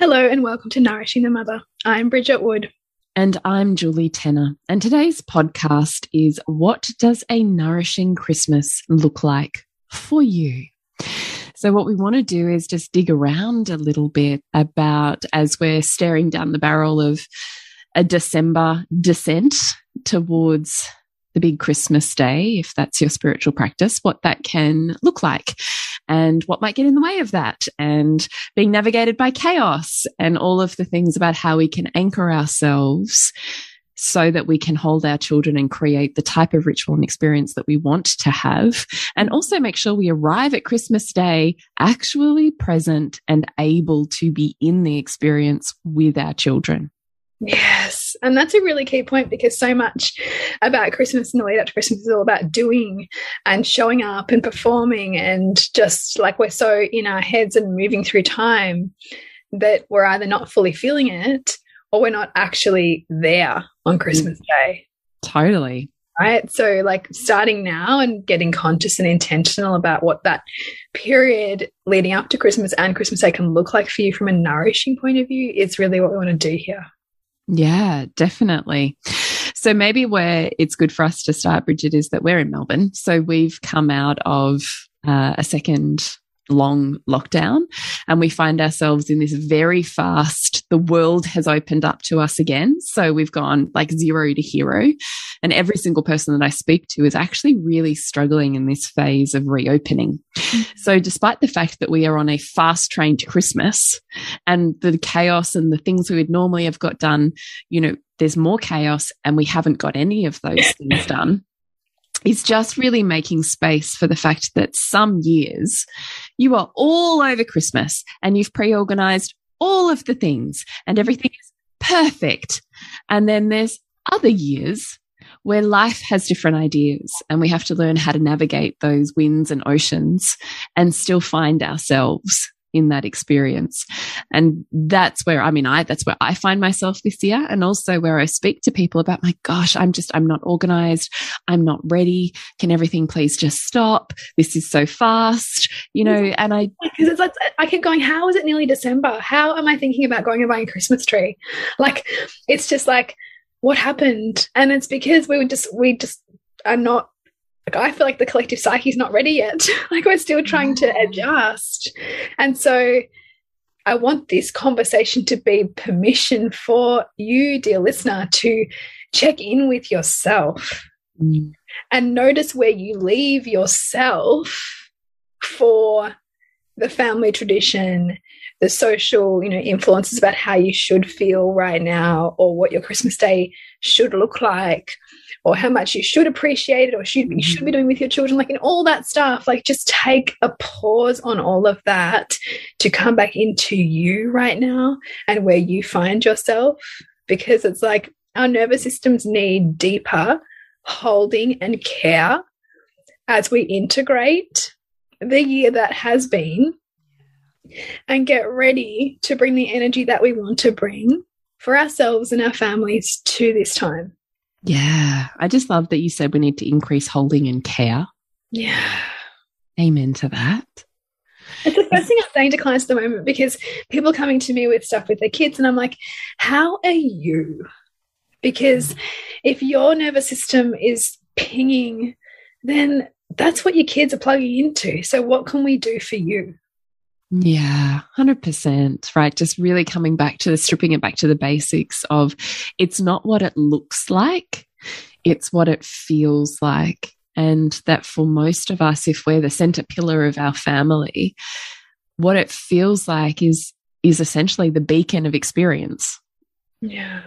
Hello, and welcome to Nourishing the Mother. I'm Bridget Wood. And I'm Julie Tenner. And today's podcast is What Does a Nourishing Christmas Look Like for You? So, what we want to do is just dig around a little bit about as we're staring down the barrel of a December descent towards the big Christmas day, if that's your spiritual practice, what that can look like and what might get in the way of that and being navigated by chaos and all of the things about how we can anchor ourselves so that we can hold our children and create the type of ritual and experience that we want to have. And also make sure we arrive at Christmas Day actually present and able to be in the experience with our children. Yes. And that's a really key point because so much about Christmas and the lead up to Christmas is all about doing and showing up and performing. And just like we're so in our heads and moving through time that we're either not fully feeling it or we're not actually there on Christmas mm. Day. Totally. Right. So, like, starting now and getting conscious and intentional about what that period leading up to Christmas and Christmas Day can look like for you from a nourishing point of view is really what we want to do here. Yeah, definitely. So maybe where it's good for us to start, Bridget, is that we're in Melbourne. So we've come out of uh, a second long lockdown and we find ourselves in this very fast the world has opened up to us again. So we've gone like zero to hero. And every single person that i speak to is actually really struggling in this phase of reopening. Mm-hmm. so despite the fact that we are on a fast train to christmas and the chaos and the things we would normally have got done you know there's more chaos and we haven't got any of those things done is just really making space for the fact that some years you are all over Christmas and you've pre organized all of the things and everything is perfect. And then there's other years where life has different ideas and we have to learn how to navigate those winds and oceans and still find ourselves in that experience. And that's where, I mean, I, that's where I find myself this year. And also where I speak to people about, my gosh, I'm just, I'm not organized. I'm not ready. Can everything please just stop? This is so fast, you know, and I, because it's like, I keep going, how is it nearly December? How am I thinking about going and buying a Christmas tree? Like, it's just like, what happened? And it's because we would just, we just are not like I feel like the collective psyche is not ready yet. like we're still trying to adjust. And so I want this conversation to be permission for you, dear listener, to check in with yourself mm. and notice where you leave yourself for the family tradition, the social, you know, influences about how you should feel right now or what your Christmas day should look like or how much you should appreciate it or should, you should be mm-hmm. doing with your children, like in all that stuff, like just take a pause on all of that to come back into you right now and where you find yourself. Because it's like our nervous systems need deeper holding and care as we integrate the year that has been and get ready to bring the energy that we want to bring for ourselves and our families to this time. Yeah. I just love that you said we need to increase holding and care. Yeah. Amen to that. It's the first thing I'm saying to clients at the moment because people coming to me with stuff with their kids, and I'm like, how are you? Because if your nervous system is pinging, then that's what your kids are plugging into. So, what can we do for you? Yeah, 100%. Right. Just really coming back to the stripping it back to the basics of it's not what it looks like, it's what it feels like. And that for most of us, if we're the center pillar of our family, what it feels like is is essentially the beacon of experience. Yeah.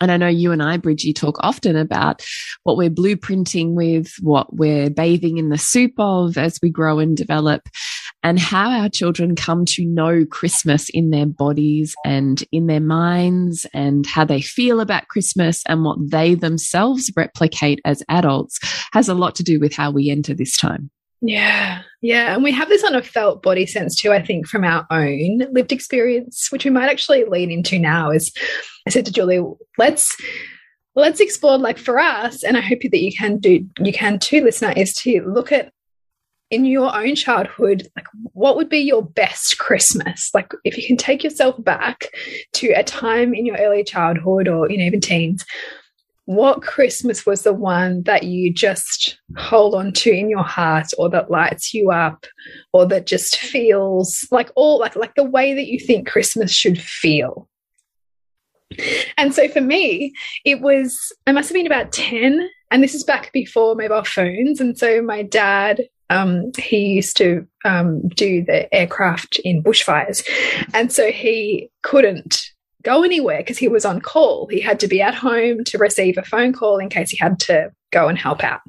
And I know you and I, Bridgie, talk often about what we're blueprinting with, what we're bathing in the soup of as we grow and develop, and how our children come to know Christmas in their bodies and in their minds, and how they feel about Christmas and what they themselves replicate as adults has a lot to do with how we enter this time. Yeah, yeah. And we have this on a felt body sense too, I think, from our own lived experience, which we might actually lean into now. Is I said to Julie, let's let's explore like for us, and I hope that you can do you can too, listener, is to look at in your own childhood, like what would be your best Christmas? Like if you can take yourself back to a time in your early childhood or you know even teens, what Christmas was the one that you just hold on to in your heart or that lights you up or that just feels like all like like the way that you think Christmas should feel? And so for me, it was I must have been about 10 and this is back before mobile phones and so my dad um, he used to um, do the aircraft in bushfires and so he couldn't go anywhere because he was on call. He had to be at home to receive a phone call in case he had to go and help out.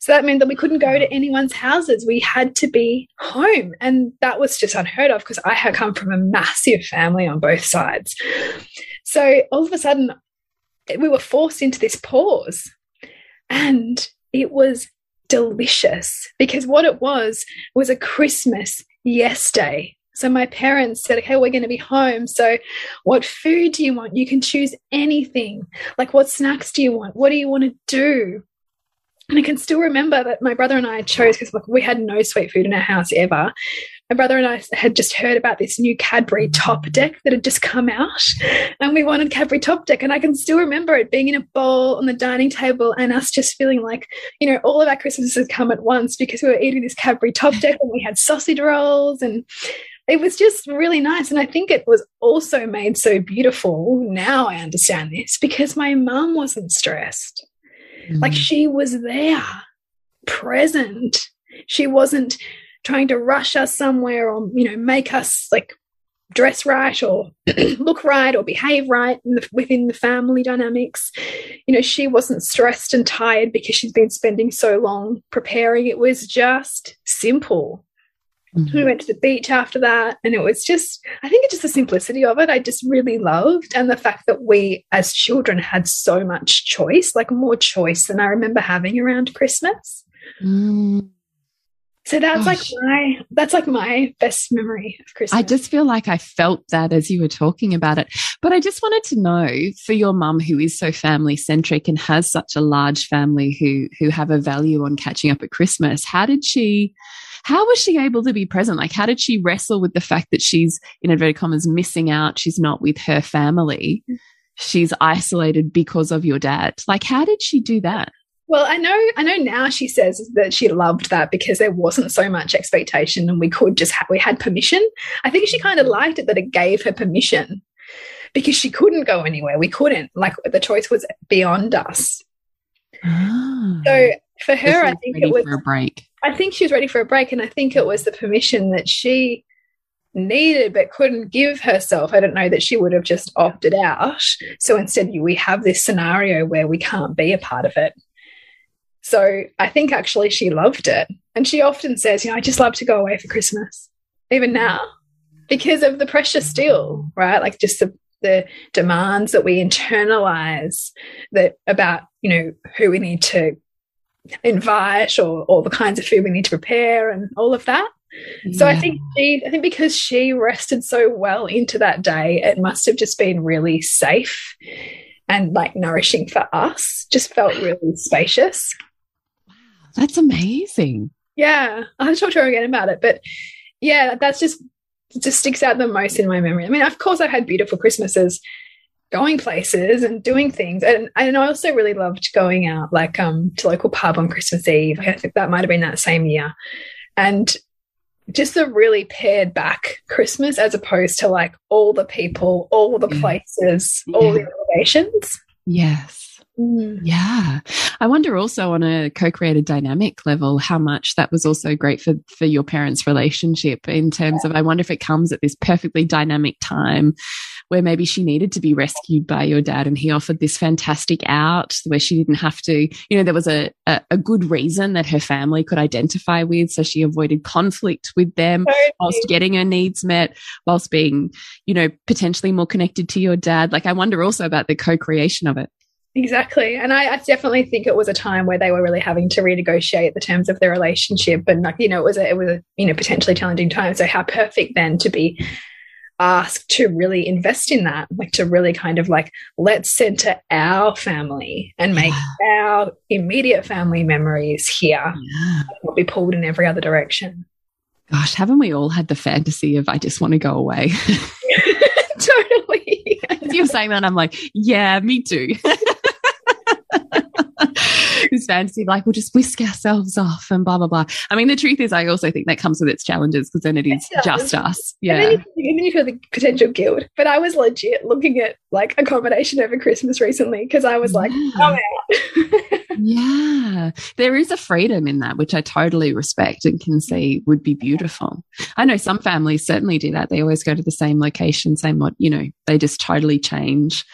So that meant that we couldn't go to anyone's houses. We had to be home. And that was just unheard of because I had come from a massive family on both sides. So all of a sudden, we were forced into this pause. And it was delicious because what it was was a Christmas yes day so my parents said, okay, we're going to be home. So what food do you want? You can choose anything. Like what snacks do you want? What do you want to do? And I can still remember that my brother and I chose because like we had no sweet food in our house ever. My brother and I had just heard about this new Cadbury Top Deck that had just come out, and we wanted Cadbury Top Deck. And I can still remember it being in a bowl on the dining table, and us just feeling like, you know, all of our Christmases had come at once because we were eating this Cadbury Top Deck, and we had sausage rolls, and it was just really nice. And I think it was also made so beautiful. Now I understand this because my mum wasn't stressed. Mm. Like she was there, present. She wasn't trying to rush us somewhere or, you know, make us like dress right or look right or behave right the, within the family dynamics. You know, she wasn't stressed and tired because she's been spending so long preparing. It was just simple. Mm -hmm. We went to the beach after that, and it was just, I think it's just the simplicity of it. I just really loved, and the fact that we as children had so much choice, like more choice than I remember having around Christmas. Mm. So that's Gosh. like my that's like my best memory of Christmas. I just feel like I felt that as you were talking about it. But I just wanted to know for your mum who is so family centric and has such a large family who who have a value on catching up at Christmas, how did she how was she able to be present? Like, how did she wrestle with the fact that she's, in inverted commas, missing out? She's not with her family. Mm. She's isolated because of your dad. Like, how did she do that? Well, I know, I know now she says that she loved that because there wasn't so much expectation and we could just, we had permission. I think she kind of mm-hmm. liked it that it gave her permission because she couldn't go anywhere. We couldn't, like, the choice was beyond us. Oh. So for her, I think it was a break. I think she was ready for a break, and I think it was the permission that she needed but couldn't give herself. I don't know that she would have just opted out. So instead, we have this scenario where we can't be a part of it. So I think actually she loved it. And she often says, you know, I just love to go away for Christmas, even now, because of the pressure still, right? Like just the, the demands that we internalize that about, you know, who we need to invite or all the kinds of food we need to prepare and all of that. Yeah. So I think she, I think because she rested so well into that day, it must have just been really safe and like nourishing for us. Just felt really spacious. That's amazing. Yeah, I'll talk to her again about it. But yeah, that's just just sticks out the most in my memory. I mean, of course, I had beautiful Christmases going places and doing things. And, and I also really loved going out like um to local pub on Christmas Eve. I think that might have been that same year. And just a really pared back Christmas as opposed to like all the people, all the places, yeah. all the elevations. Yes. Mm. Yeah. I wonder also on a co-created dynamic level how much that was also great for for your parents' relationship in terms yeah. of I wonder if it comes at this perfectly dynamic time where maybe she needed to be rescued by your dad and he offered this fantastic out where she didn't have to, you know, there was a, a, a good reason that her family could identify with. So she avoided conflict with them totally. whilst getting her needs met, whilst being, you know, potentially more connected to your dad. Like I wonder also about the co-creation of it. Exactly. And I, I, definitely think it was a time where they were really having to renegotiate the terms of their relationship. And like, you know, it was a, it was a, you know, potentially challenging time. So how perfect then to be asked to really invest in that, like to really kind of like, let's center our family and make yeah. our immediate family memories here, yeah. not be pulled in every other direction. Gosh, haven't we all had the fantasy of I just want to go away? totally. You're saying that, I'm like, yeah, me too. this fantasy like we'll just whisk ourselves off and blah blah blah. I mean, the truth is, I also think that comes with its challenges because then it is just us. Yeah, and then, you, and then you feel the potential guilt. But I was legit looking at like accommodation over Christmas recently because I was like, yeah. yeah, there is a freedom in that, which I totally respect and can see would be beautiful. I know some families certainly do that. They always go to the same location, same what you know. They just totally change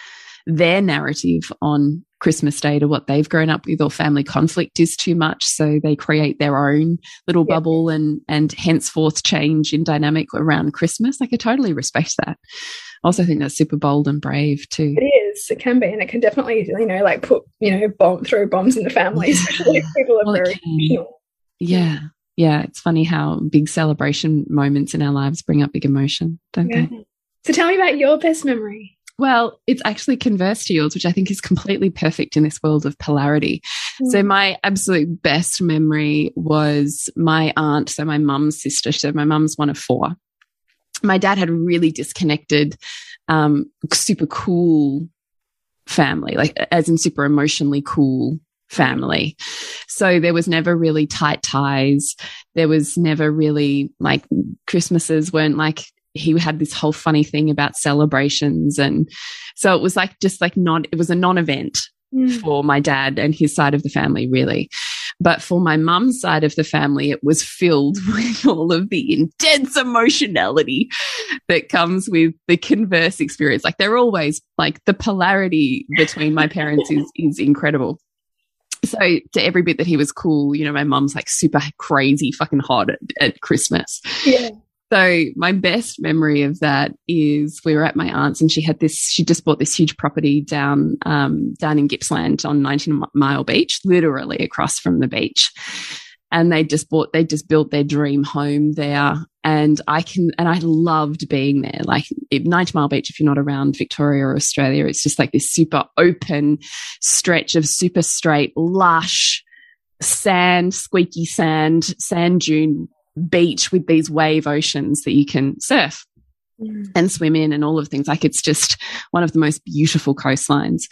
their narrative on Christmas Day to what they've grown up with or family conflict is too much. So they create their own little yep. bubble and, and henceforth change in dynamic around Christmas. Like I totally respect that. I also think that's super bold and brave too. It is. It can be. And it can definitely, you know, like put, you know, bomb, throw bombs in the family, especially if people are well, very Yeah. Yeah. It's funny how big celebration moments in our lives bring up big emotion, don't yeah. they? So tell me about your best memory. Well, it's actually converse to yours, which I think is completely perfect in this world of polarity. Mm. So my absolute best memory was my aunt, so my mum's sister. So my mum's one of four. My dad had a really disconnected, um, super cool family, like as in super emotionally cool family. So there was never really tight ties. There was never really like Christmases weren't like he had this whole funny thing about celebrations. And so it was like, just like not, it was a non event mm. for my dad and his side of the family, really. But for my mum's side of the family, it was filled with all of the intense emotionality that comes with the converse experience. Like they're always like the polarity between my parents is, is incredible. So to every bit that he was cool, you know, my mum's like super crazy, fucking hot at, at Christmas. Yeah. So my best memory of that is we were at my aunt's and she had this, she just bought this huge property down, um, down in Gippsland on 90 Mile Beach, literally across from the beach. And they just bought, they just built their dream home there. And I can, and I loved being there. Like 90 Mile Beach, if you're not around Victoria or Australia, it's just like this super open stretch of super straight, lush, sand, squeaky sand, sand dune beach with these wave oceans that you can surf mm. and swim in and all of things. Like it's just one of the most beautiful coastlines.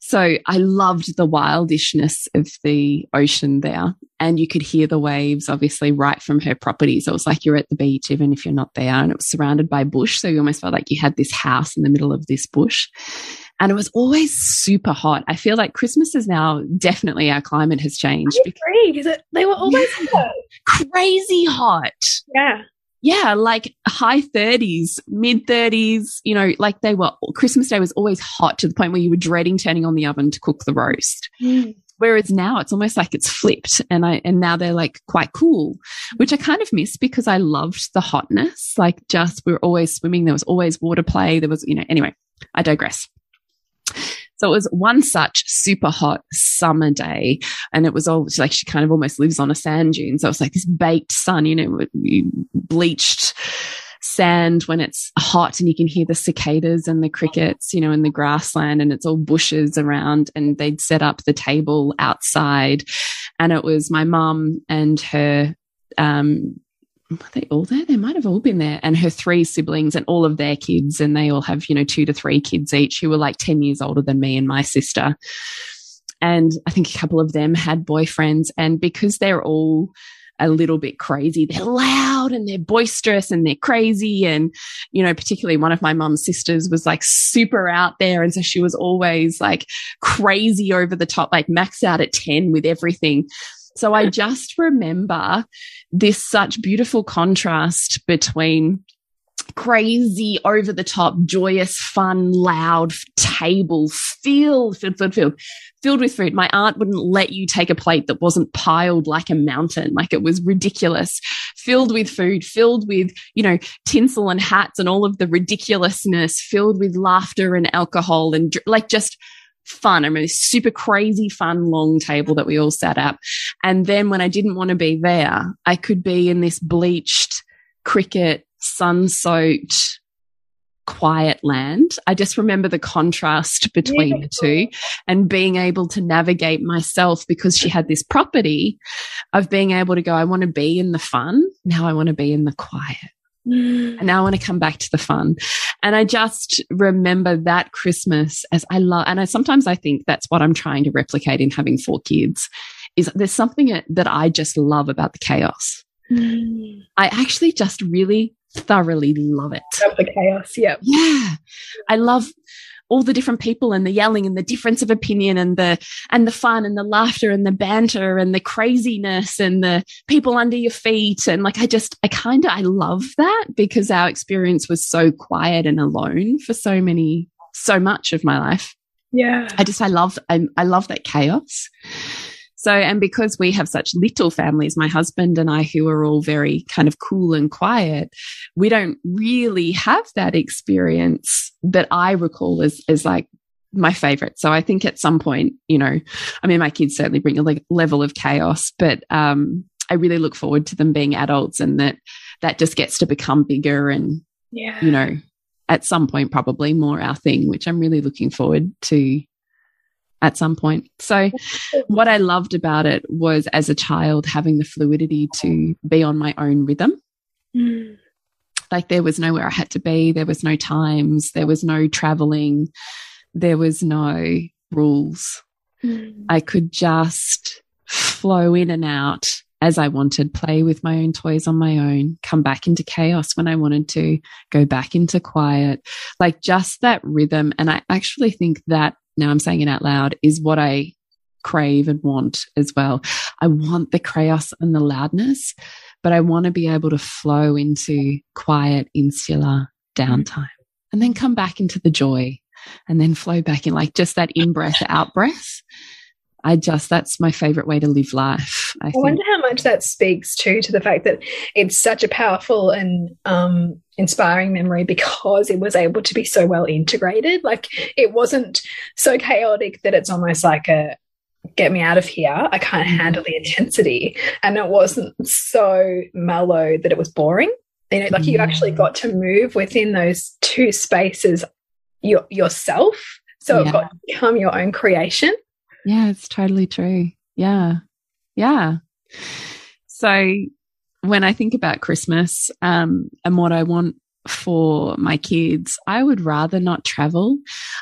So I loved the wildishness of the ocean there. And you could hear the waves, obviously, right from her property. So it was like you're at the beach, even if you're not there. And it was surrounded by bush. So you almost felt like you had this house in the middle of this bush and it was always super hot. I feel like Christmas is now definitely our climate has changed. I agree because they were always yeah, hot. crazy hot. Yeah. Yeah, like high 30s, mid 30s, you know, like they were, Christmas Day was always hot to the point where you were dreading turning on the oven to cook the roast. Mm. Whereas now it's almost like it's flipped and I, and now they're like quite cool, which I kind of miss because I loved the hotness. Like just, we were always swimming. There was always water play. There was, you know, anyway, I digress. So it was one such super hot summer day, and it was all like she kind of almost lives on a sand dune. So it was like this baked sun, you know, bleached sand when it's hot and you can hear the cicadas and the crickets, you know, in the grassland and it's all bushes around and they'd set up the table outside and it was my mum and her um, were they all there? They might have all been there. And her three siblings and all of their kids. And they all have, you know, two to three kids each who were like 10 years older than me and my sister. And I think a couple of them had boyfriends. And because they're all a little bit crazy, they're loud and they're boisterous and they're crazy. And, you know, particularly one of my mum's sisters was like super out there. And so she was always like crazy over the top, like max out at 10 with everything. So I just remember this such beautiful contrast between crazy, over the top, joyous, fun, loud table filled, filled, filled, filled, filled with food. My aunt wouldn't let you take a plate that wasn't piled like a mountain, like it was ridiculous, filled with food, filled with, you know, tinsel and hats and all of the ridiculousness, filled with laughter and alcohol and like just fun. I mean, super crazy fun long table that we all sat at. And then when I didn't want to be there, I could be in this bleached cricket, sun soaked, quiet land. I just remember the contrast between the two and being able to navigate myself because she had this property of being able to go, I want to be in the fun. Now I want to be in the quiet. And now I want to come back to the fun. And I just remember that Christmas as I love, and I sometimes I think that's what I'm trying to replicate in having four kids is there's something that I just love about the chaos. Mm. I actually just really thoroughly love it. Love the chaos. Yeah. Yeah. I love all the different people and the yelling and the difference of opinion and the and the fun and the laughter and the banter and the craziness and the people under your feet and like I just I kind of I love that because our experience was so quiet and alone for so many so much of my life. Yeah. I just I love I, I love that chaos. So, and because we have such little families, my husband and I, who are all very kind of cool and quiet, we don't really have that experience that I recall as, as like my favorite. So I think at some point, you know, I mean, my kids certainly bring a le level of chaos, but, um, I really look forward to them being adults and that that just gets to become bigger and, yeah. you know, at some point, probably more our thing, which I'm really looking forward to at some point. So, what I loved about it was as a child having the fluidity to be on my own rhythm. Mm. Like, there was nowhere I had to be, there was no times, there was no traveling, there was no rules. Mm. I could just flow in and out as I wanted, play with my own toys on my own, come back into chaos when I wanted to, go back into quiet, like just that rhythm. And I actually think that now I'm saying it out loud, is what I crave and want as well. I want the chaos and the loudness, but I want to be able to flow into quiet, insular downtime and then come back into the joy and then flow back in like just that in breath, out breath. I just, that's my favorite way to live life. I, I wonder how much that speaks too to the fact that it's such a powerful and um, inspiring memory because it was able to be so well integrated. Like it wasn't so chaotic that it's almost like a, get me out of here. I can't mm-hmm. handle the intensity. And it wasn't so mellow that it was boring. You know, like you actually got to move within those two spaces your, yourself. So yeah. it got to become your own creation. Yeah, it's totally true. Yeah. Yeah. So when I think about Christmas um, and what I want for my kids, I would rather not travel.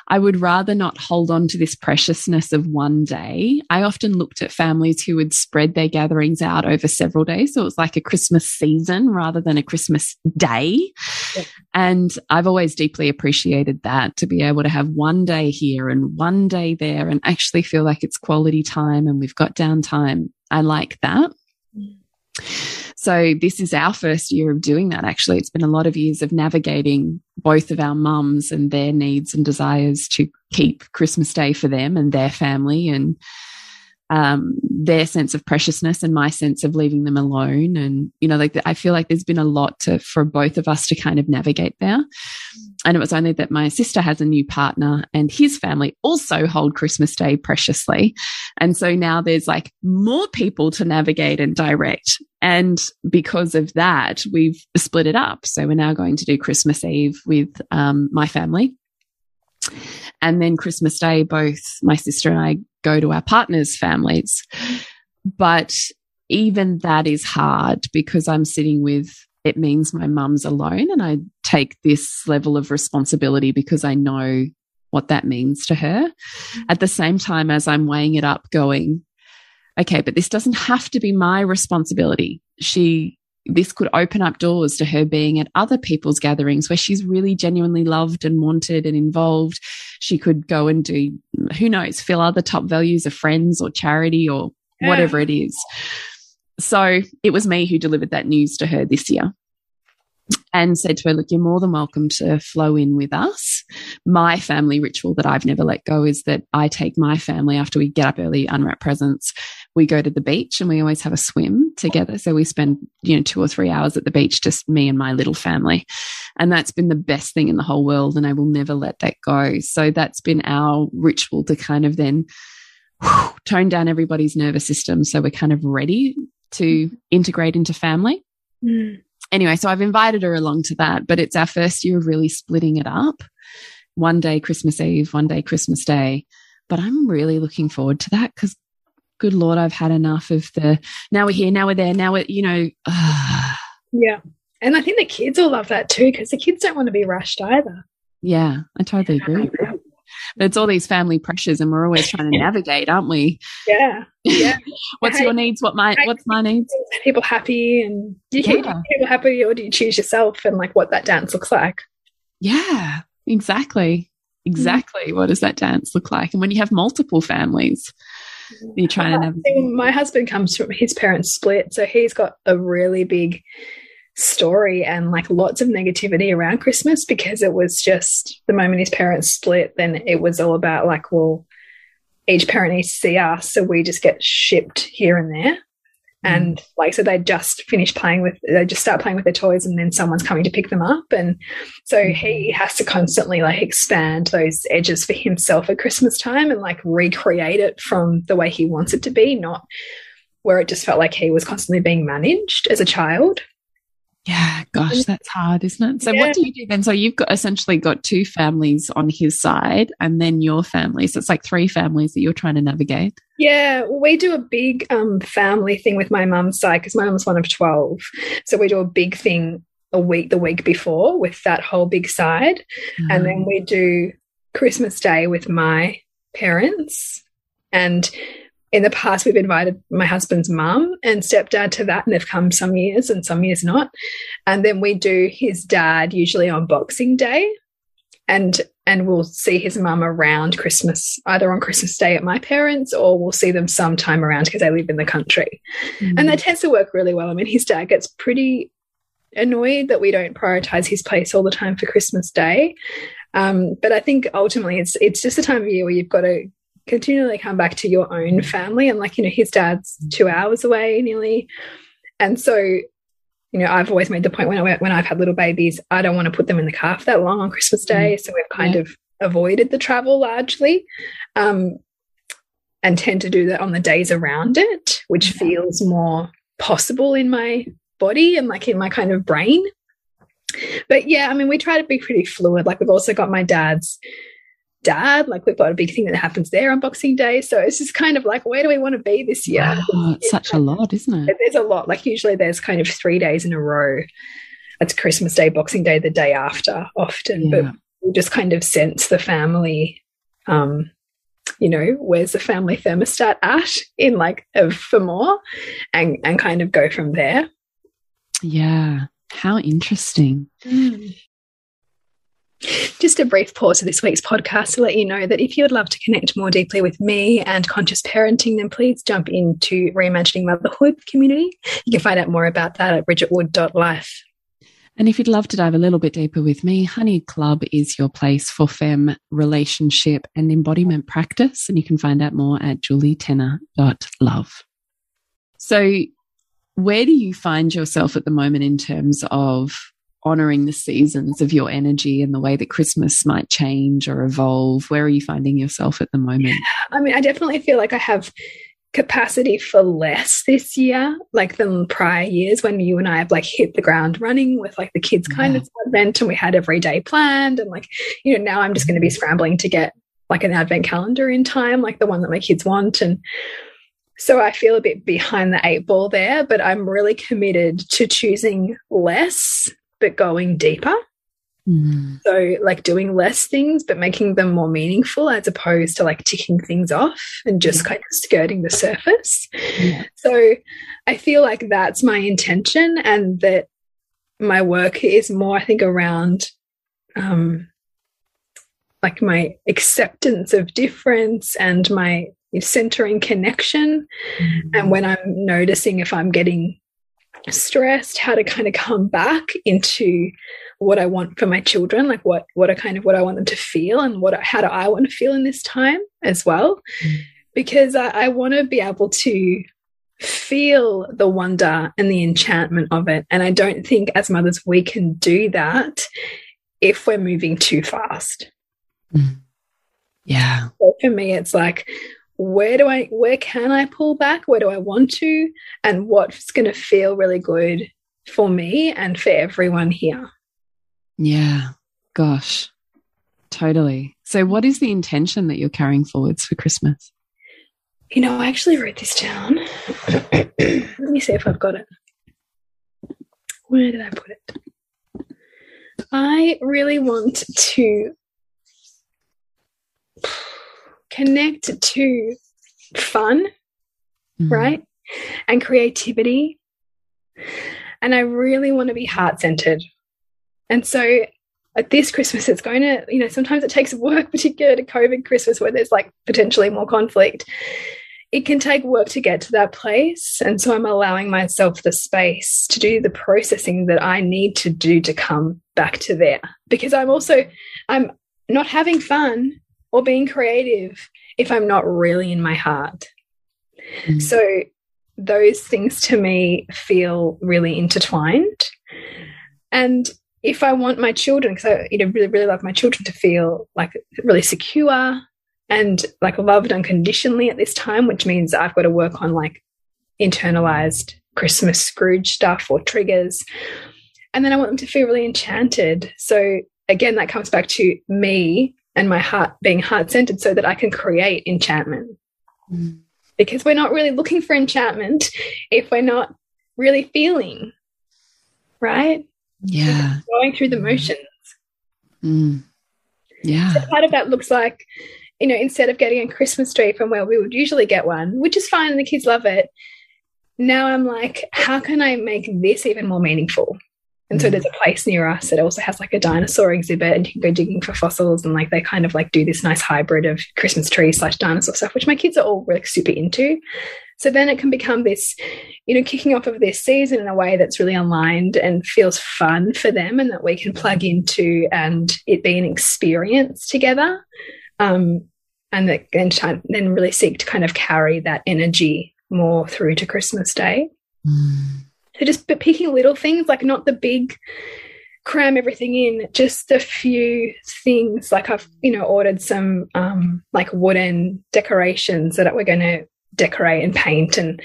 I would rather not hold on to this preciousness of one day. I often looked at families who would spread their gatherings out over several days. So it was like a Christmas season rather than a Christmas day. Yeah. And I've always deeply appreciated that to be able to have one day here and one day there and actually feel like it's quality time and we've got downtime. I like that. Mm. So this is our first year of doing that. Actually, it's been a lot of years of navigating both of our mums and their needs and desires to keep Christmas Day for them and their family and um, their sense of preciousness and my sense of leaving them alone. And, you know, like I feel like there's been a lot to, for both of us to kind of navigate there. And it was only that my sister has a new partner and his family also hold Christmas Day preciously. And so now there's like more people to navigate and direct. And because of that, we've split it up. So we're now going to do Christmas Eve with um, my family. And then Christmas Day, both my sister and I go to our partners' families. But even that is hard because I'm sitting with it means my mum's alone and I take this level of responsibility because I know what that means to her. At the same time as I'm weighing it up going, okay, but this doesn't have to be my responsibility. She this could open up doors to her being at other people's gatherings where she's really genuinely loved and wanted and involved. She could go and do, who knows, fill other top values of friends or charity or yeah. whatever it is. So it was me who delivered that news to her this year and said to her, Look, you're more than welcome to flow in with us. My family ritual that I've never let go is that I take my family after we get up early, unwrap presents. We go to the beach and we always have a swim together. So we spend, you know, two or three hours at the beach, just me and my little family. And that's been the best thing in the whole world. And I will never let that go. So that's been our ritual to kind of then whew, tone down everybody's nervous system. So we're kind of ready to integrate into family. Mm. Anyway, so I've invited her along to that, but it's our first year of really splitting it up. One day Christmas Eve, one day Christmas Day. But I'm really looking forward to that because good Lord, I've had enough of the now we're here, now we're there, now we're, you know. Uh, yeah. And I think the kids will love that too because the kids don't want to be rushed either. Yeah, I totally agree. But it's all these family pressures, and we're always trying to navigate, aren't we? Yeah. Yeah. what's your needs? What my what's my needs? People happy, and you yeah. keep people happy, or do you choose yourself, and like what that dance looks like? Yeah, exactly, exactly. Mm. What does that dance look like? And when you have multiple families, you're trying to uh, navigate. My husband comes from his parents split, so he's got a really big story and like lots of negativity around Christmas because it was just the moment his parents split, then it was all about like, well, each parent needs to see us, so we just get shipped here and there. And like, so they just finish playing with, they just start playing with their toys, and then someone's coming to pick them up. And so mm. he has to constantly like expand those edges for himself at Christmas time and like recreate it from the way he wants it to be, not where it just felt like he was constantly being managed as a child. Yeah, gosh, that's hard, isn't it? So yeah. what do you do then? So you've got essentially got two families on his side and then your family. So it's like three families that you're trying to navigate. Yeah, we do a big um, family thing with my mum's side because my mum's one of 12. So we do a big thing a week the week before with that whole big side. Mm. And then mm. we do Christmas Day with my parents. And in the past, we've invited my husband's mum and stepdad to that, and they've come some years and some years not. And then we do his dad usually on Boxing Day, and and we'll see his mum around Christmas, either on Christmas Day at my parents, or we'll see them sometime around because they live in the country. Mm. And that tends to work really well. I mean, his dad gets pretty annoyed that we don't prioritize his place all the time for Christmas Day. Um, but I think ultimately it's it's just a time of year where you've got to continually come back to your own family. And like, you know, his dad's two hours away nearly. And so, you know, I've always made the point when I when I've had little babies, I don't want to put them in the car for that long on Christmas mm. Day. So we've kind yeah. of avoided the travel largely. Um, and tend to do that on the days around it, which yeah. feels more possible in my body and like in my kind of brain. But yeah, I mean, we try to be pretty fluid. Like we've also got my dad's dad. Like we've got a big thing that happens there on Boxing Day. So it's just kind of like, where do we want to be this year? Wow, it's such a lot, isn't it? There's a lot. Like usually there's kind of three days in a row. It's Christmas Day, Boxing Day, the day after often. Yeah. But we just kind of sense the family um, you know, where's the family thermostat at in like a, for more and and kind of go from there. Yeah. How interesting. Mm. Just a brief pause of this week's podcast to let you know that if you would love to connect more deeply with me and conscious parenting, then please jump into Reimagining Motherhood community. You can find out more about that at bridgetwood.life. And if you'd love to dive a little bit deeper with me, Honey Club is your place for fem relationship and embodiment practice. And you can find out more at julietenner.love. So, where do you find yourself at the moment in terms of honoring the seasons of your energy and the way that Christmas might change or evolve? Where are you finding yourself at the moment? I mean, I definitely feel like I have capacity for less this year, like than prior years when you and I have like hit the ground running with like the kids kind yeah. of advent and we had every day planned. And like, you know, now I'm just going to be mm-hmm. scrambling to get like an advent calendar in time, like the one that my kids want. And so I feel a bit behind the eight ball there, but I'm really committed to choosing less, but going deeper. Mm. So, like doing less things, but making them more meaningful as opposed to like ticking things off and just yeah. kind of skirting the surface. Yeah. So, I feel like that's my intention, and that my work is more, I think, around um, like my acceptance of difference and my centering connection. Mm. And when I'm noticing if I'm getting stressed, how to kind of come back into what I want for my children, like what what are kind of what I want them to feel and what how do I want to feel in this time as well. Mm. Because I, I want to be able to feel the wonder and the enchantment of it. And I don't think as mothers we can do that if we're moving too fast. Mm. Yeah. So for me, it's like, where do I, where can I pull back? Where do I want to? And what's going to feel really good for me and for everyone here? Yeah. Gosh, totally. So, what is the intention that you're carrying forwards for Christmas? You know, I actually wrote this down. Let me see if I've got it. Where did I put it? I really want to connect to fun, mm right? And creativity. And I really want to be heart centered. And so at this Christmas, it's going to, you know, sometimes it takes work, particularly at COVID Christmas where there's like potentially more conflict. It can take work to get to that place. And so I'm allowing myself the space to do the processing that I need to do to come back to there. Because I'm also, I'm not having fun or being creative if I'm not really in my heart. Mm. So those things to me feel really intertwined. And if I want my children, because I you know really really love my children to feel like really secure and like loved unconditionally at this time, which means I've got to work on like internalized Christmas Scrooge stuff or triggers. And then I want them to feel really enchanted. So again, that comes back to me and my heart being heart centered so that I can create enchantment. Mm. Because we're not really looking for enchantment if we're not really feeling, right? Yeah. Going through the motions. Mm. Yeah. So part of that looks like, you know, instead of getting a Christmas tree from where we would usually get one, which is fine and the kids love it, now I'm like, how can I make this even more meaningful? And so mm. there's a place near us that also has like a dinosaur exhibit and you can go digging for fossils and like they kind of like do this nice hybrid of Christmas tree slash dinosaur stuff, which my kids are all like super into. So then it can become this, you know, kicking off of this season in a way that's really aligned and feels fun for them and that we can plug into and it be an experience together. Um, and that and then really seek to kind of carry that energy more through to Christmas Day. Mm. So just picking little things, like not the big cram everything in, just a few things. Like I've, you know, ordered some um, like wooden decorations that we're going to decorate and paint and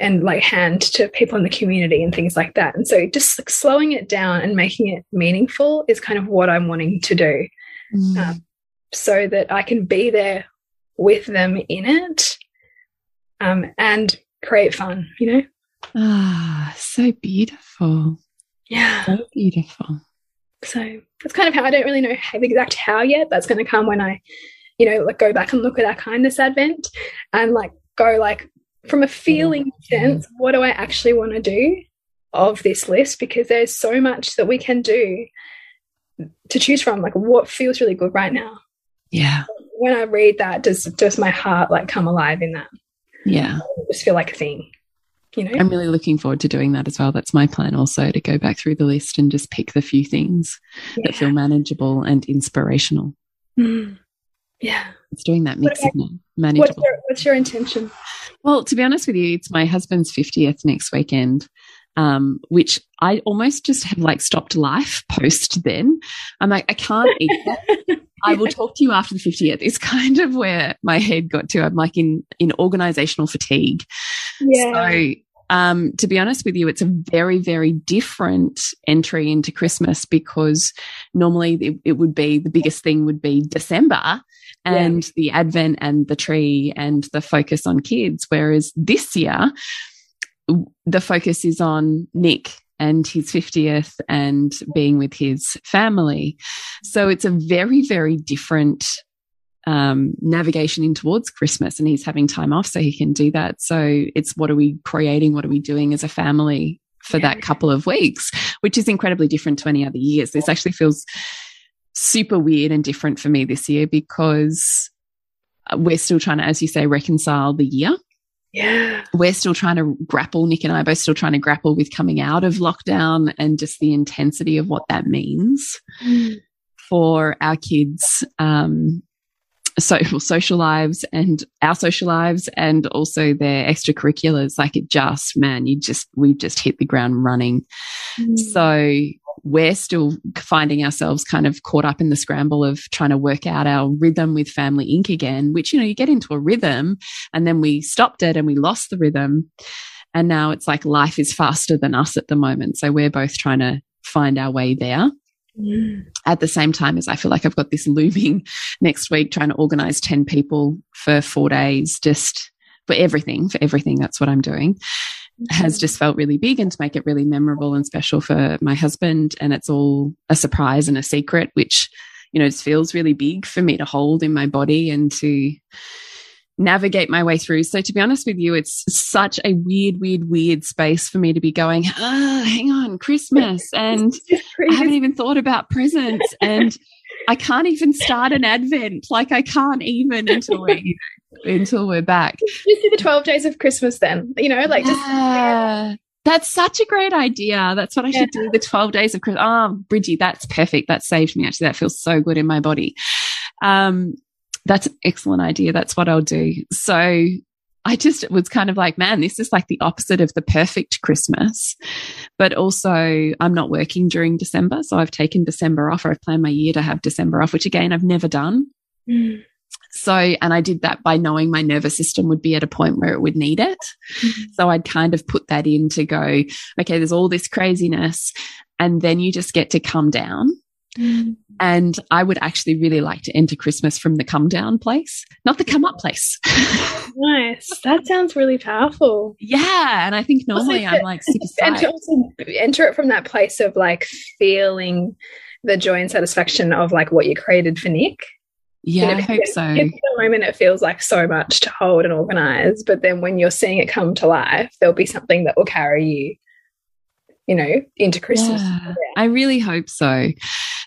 and like hand to people in the community and things like that. And so just like slowing it down and making it meaningful is kind of what I'm wanting to do. Mm. Um, so that I can be there with them in it um, and create fun, you know? Ah, so beautiful. Yeah. So beautiful. So that's kind of how I don't really know how, the exact how yet. That's going to come when I, you know, like go back and look at our kindness advent and like go like from a feeling sense, what do I actually want to do of this list? Because there's so much that we can do to choose from. Like what feels really good right now. Yeah. When I read that, does does my heart like come alive in that? Yeah. just feel like a thing you know i'm really looking forward to doing that as well that's my plan also to go back through the list and just pick the few things yeah. that feel manageable and inspirational mm. yeah it's doing that mix of manageable what's your, what's your intention well to be honest with you it's my husband's 50th next weekend um, which I almost just have like stopped life post then. I'm like, I can't eat that. I will talk to you after the 50th. It's kind of where my head got to. I'm like in, in organizational fatigue. Yeah. So um, to be honest with you, it's a very, very different entry into Christmas because normally it, it would be the biggest thing would be December and yeah. the Advent and the tree and the focus on kids. Whereas this year, the focus is on Nick and his 50th and being with his family. So it's a very, very different um, navigation in towards Christmas, and he's having time off so he can do that. So it's what are we creating? What are we doing as a family for yeah. that couple of weeks, which is incredibly different to any other years. This actually feels super weird and different for me this year because we're still trying to, as you say, reconcile the year. Yeah. We're still trying to grapple, Nick and I are both still trying to grapple with coming out of lockdown and just the intensity of what that means mm. for our kids. Um, social social lives and our social lives and also their extracurriculars. Like it just man you just we've just hit the ground running. Mm. so we're still finding ourselves kind of caught up in the scramble of trying to work out our rhythm with family inc again which you know you get into a rhythm and then we stopped it and we lost the rhythm. And now it's like life is faster than us at the moment. So we're both trying to find our way there at the same time as I feel like I've got this looming next week trying to organize 10 people for four days, just for everything, for everything. That's what I'm doing. Has mm-hmm. just felt really big and to make it really memorable and special for my husband. And it's all a surprise and a secret, which, you know, it feels really big for me to hold in my body and to, navigate my way through. So to be honest with you, it's such a weird, weird, weird space for me to be going, ah, oh, hang on, Christmas. And I haven't even thought about presents. And I can't even start an advent. Like I can't even until we until we're back. Just do the 12 days of Christmas then. You know, like just yeah. That's such a great idea. That's what I yeah. should do. The 12 days of Christmas. Oh, Bridgie, that's perfect. That saved me. Actually, that feels so good in my body. Um, that's an excellent idea. That's what I'll do. So I just was kind of like, man, this is like the opposite of the perfect Christmas. But also, I'm not working during December. So I've taken December off, or I've planned my year to have December off, which again, I've never done. Mm. So, and I did that by knowing my nervous system would be at a point where it would need it. Mm -hmm. So I'd kind of put that in to go, okay, there's all this craziness. And then you just get to come down Mm. And I would actually really like to enter Christmas from the come down place, not the come up place. nice. That sounds really powerful. Yeah. And I think normally also, I'm like super and to also enter it from that place of like feeling the joy and satisfaction of like what you created for Nick. Yeah, you know, I hope so. In the moment, it feels like so much to hold and organize, but then when you're seeing it come to life, there'll be something that will carry you, you know, into Christmas. Yeah, yeah. I really hope so.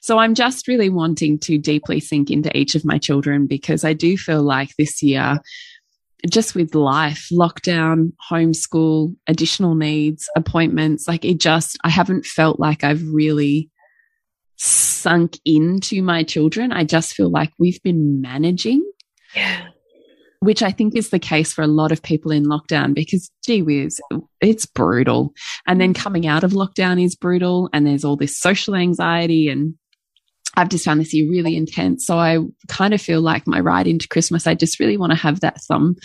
So I'm just really wanting to deeply sink into each of my children because I do feel like this year, just with life, lockdown, homeschool, additional needs, appointments, like it just, I haven't felt like I've really sunk into my children. I just feel like we've been managing. Yeah which I think is the case for a lot of people in lockdown because gee whiz, it's brutal. And then coming out of lockdown is brutal. And there's all this social anxiety and I've just found this year really intense. So I kind of feel like my ride into Christmas, I just really want to have that thumb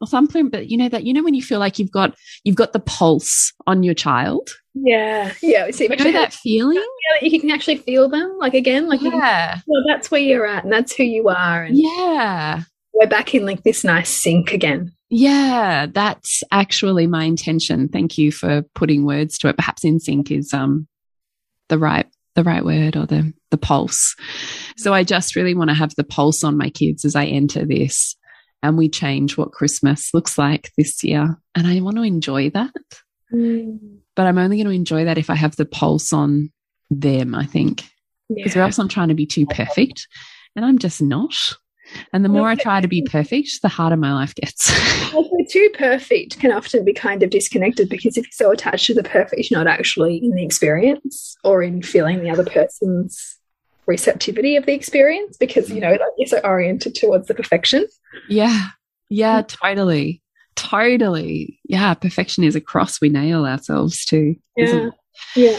or thumbprint. But you know that, you know, when you feel like you've got, you've got the pulse on your child. Yeah. Yeah. See, you know that feeling? You can actually feel them like again, like, yeah. well, that's where you're at and that's who you are. And yeah. We're back in like this nice sync again. Yeah, that's actually my intention. Thank you for putting words to it. Perhaps in sync is um the right the right word or the the pulse. So I just really want to have the pulse on my kids as I enter this and we change what Christmas looks like this year. And I want to enjoy that. Mm. But I'm only going to enjoy that if I have the pulse on them, I think. Because yeah. or else I'm trying to be too perfect. And I'm just not. And the more I try to be perfect, the harder my life gets. also, too perfect can often be kind of disconnected because if you're so attached to the perfect, you're not actually in the experience or in feeling the other person's receptivity of the experience because, you know, like you're so oriented towards the perfection. Yeah. Yeah, totally. Totally. Yeah. Perfection is a cross we nail ourselves to. Yeah. Yeah.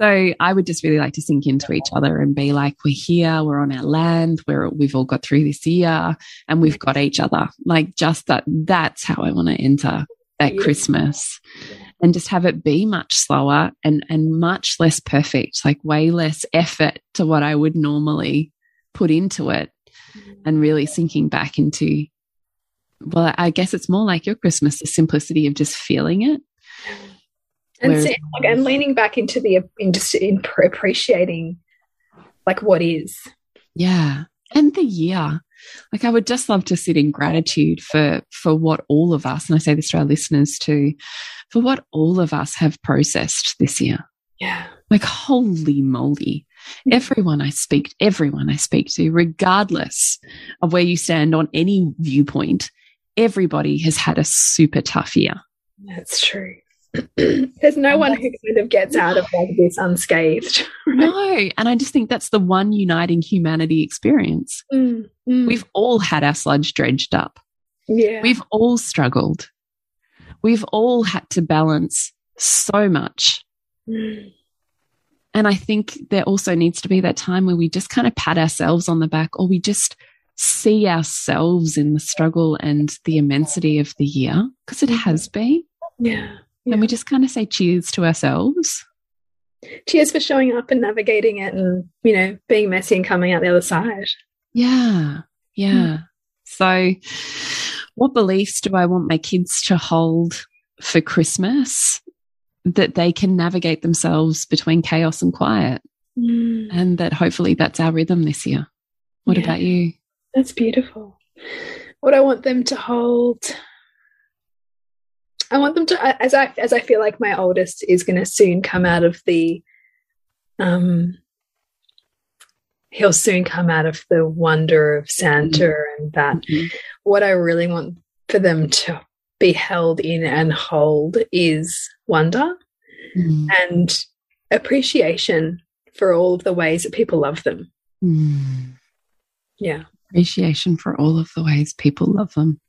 So I would just really like to sink into each other and be like, we're here, we're on our land, we're, we've all got through this year and we've got each other. Like just that, that's how I want to enter that. Christmas. and just have it be much slower and and much less perfect like way less effort to what i would normally put into it mm-hmm. and really sinking back into well i guess it's more like your christmas the simplicity of just feeling it and see, like, and leaning back into the in just in appreciating like what is yeah and the year like I would just love to sit in gratitude for for what all of us, and I say this to our listeners too, for what all of us have processed this year. Yeah. Like holy moly. Mm-hmm. Everyone I speak, everyone I speak to, regardless of where you stand on any viewpoint, everybody has had a super tough year. That's true. There's no one who kind of gets out of like this unscathed. Right? No, and I just think that's the one uniting humanity experience. Mm, mm. We've all had our sludge dredged up. Yeah. We've all struggled. We've all had to balance so much. Mm. And I think there also needs to be that time where we just kind of pat ourselves on the back or we just see ourselves in the struggle and the immensity of the year because it mm-hmm. has been. Yeah. Yeah. And we just kind of say cheers to ourselves. Cheers for showing up and navigating it and, you know, being messy and coming out the other side. Yeah. Yeah. Mm. So, what beliefs do I want my kids to hold for Christmas that they can navigate themselves between chaos and quiet? Mm. And that hopefully that's our rhythm this year. What yeah. about you? That's beautiful. What I want them to hold I want them to as I as I feel like my oldest is going to soon come out of the um he'll soon come out of the wonder of Santa mm -hmm. and that mm -hmm. what I really want for them to be held in and hold is wonder mm -hmm. and appreciation for all of the ways that people love them. Mm. Yeah. Appreciation for all of the ways people love them.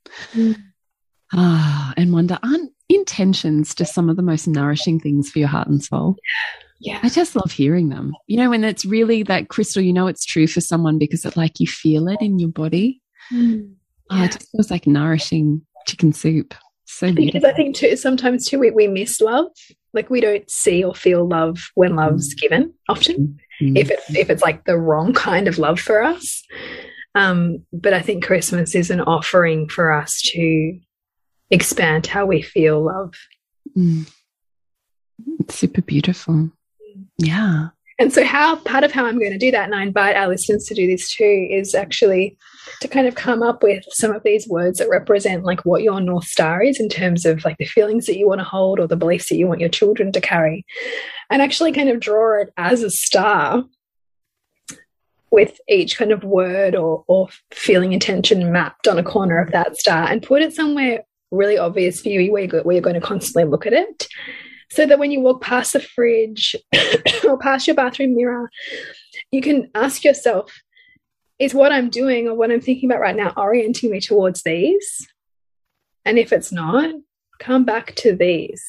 Ah, and wonder, aren't intentions just some of the most nourishing things for your heart and soul? Yeah. I just love hearing them. You know, when it's really that crystal, you know it's true for someone because it like you feel it in your body. Mm, yeah. oh, it just feels like nourishing chicken soup. So beautiful. Because I think too sometimes too we, we miss love. Like we don't see or feel love when love's mm. given often. Mm. If it if it's like the wrong kind of love for us. Um, but I think Christmas is an offering for us to expand how we feel love. Mm. It's super beautiful. Yeah. And so, how part of how I'm going to do that, and I invite our listeners to do this too, is actually to kind of come up with some of these words that represent like what your North Star is in terms of like the feelings that you want to hold or the beliefs that you want your children to carry, and actually kind of draw it as a star with each kind of word or, or feeling intention mapped on a corner of that star and put it somewhere really obvious for you where you're, where you're going to constantly look at it. So that when you walk past the fridge or past your bathroom mirror, you can ask yourself, is what I'm doing or what I'm thinking about right now orienting me towards these? And if it's not, come back to these.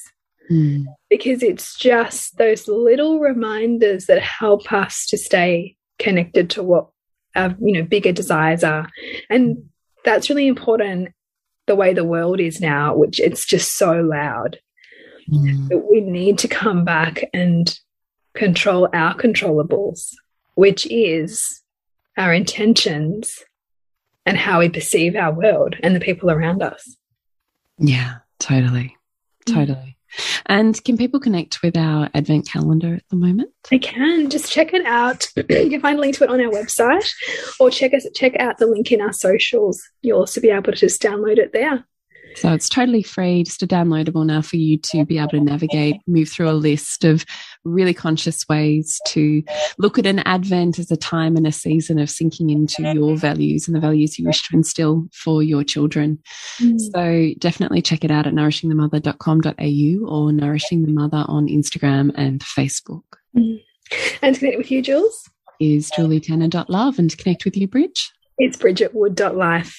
Mm. Because it's just those little reminders that help us to stay connected to what our you know bigger desires are. And that's really important the way the world is now, which it's just so loud. Mm. That we need to come back and control our controllables, which is our intentions and how we perceive our world and the people around us. Yeah, totally. Mm. And can people connect with our advent calendar at the moment? They can. Just check it out. you can find a link to it on our website or check us check out the link in our socials. You'll also be able to just download it there. So it's totally free, just a downloadable now for you to be able to navigate, move through a list of really conscious ways to look at an Advent as a time and a season of sinking into your values and the values you wish to instill for your children. Mm. So definitely check it out at nourishingthemother.com.au or Nourishing the Mother on Instagram and Facebook. Mm. And to connect with you, Jules? Is julietenner.love and to connect with you, Bridge? It's bridgetwood.life.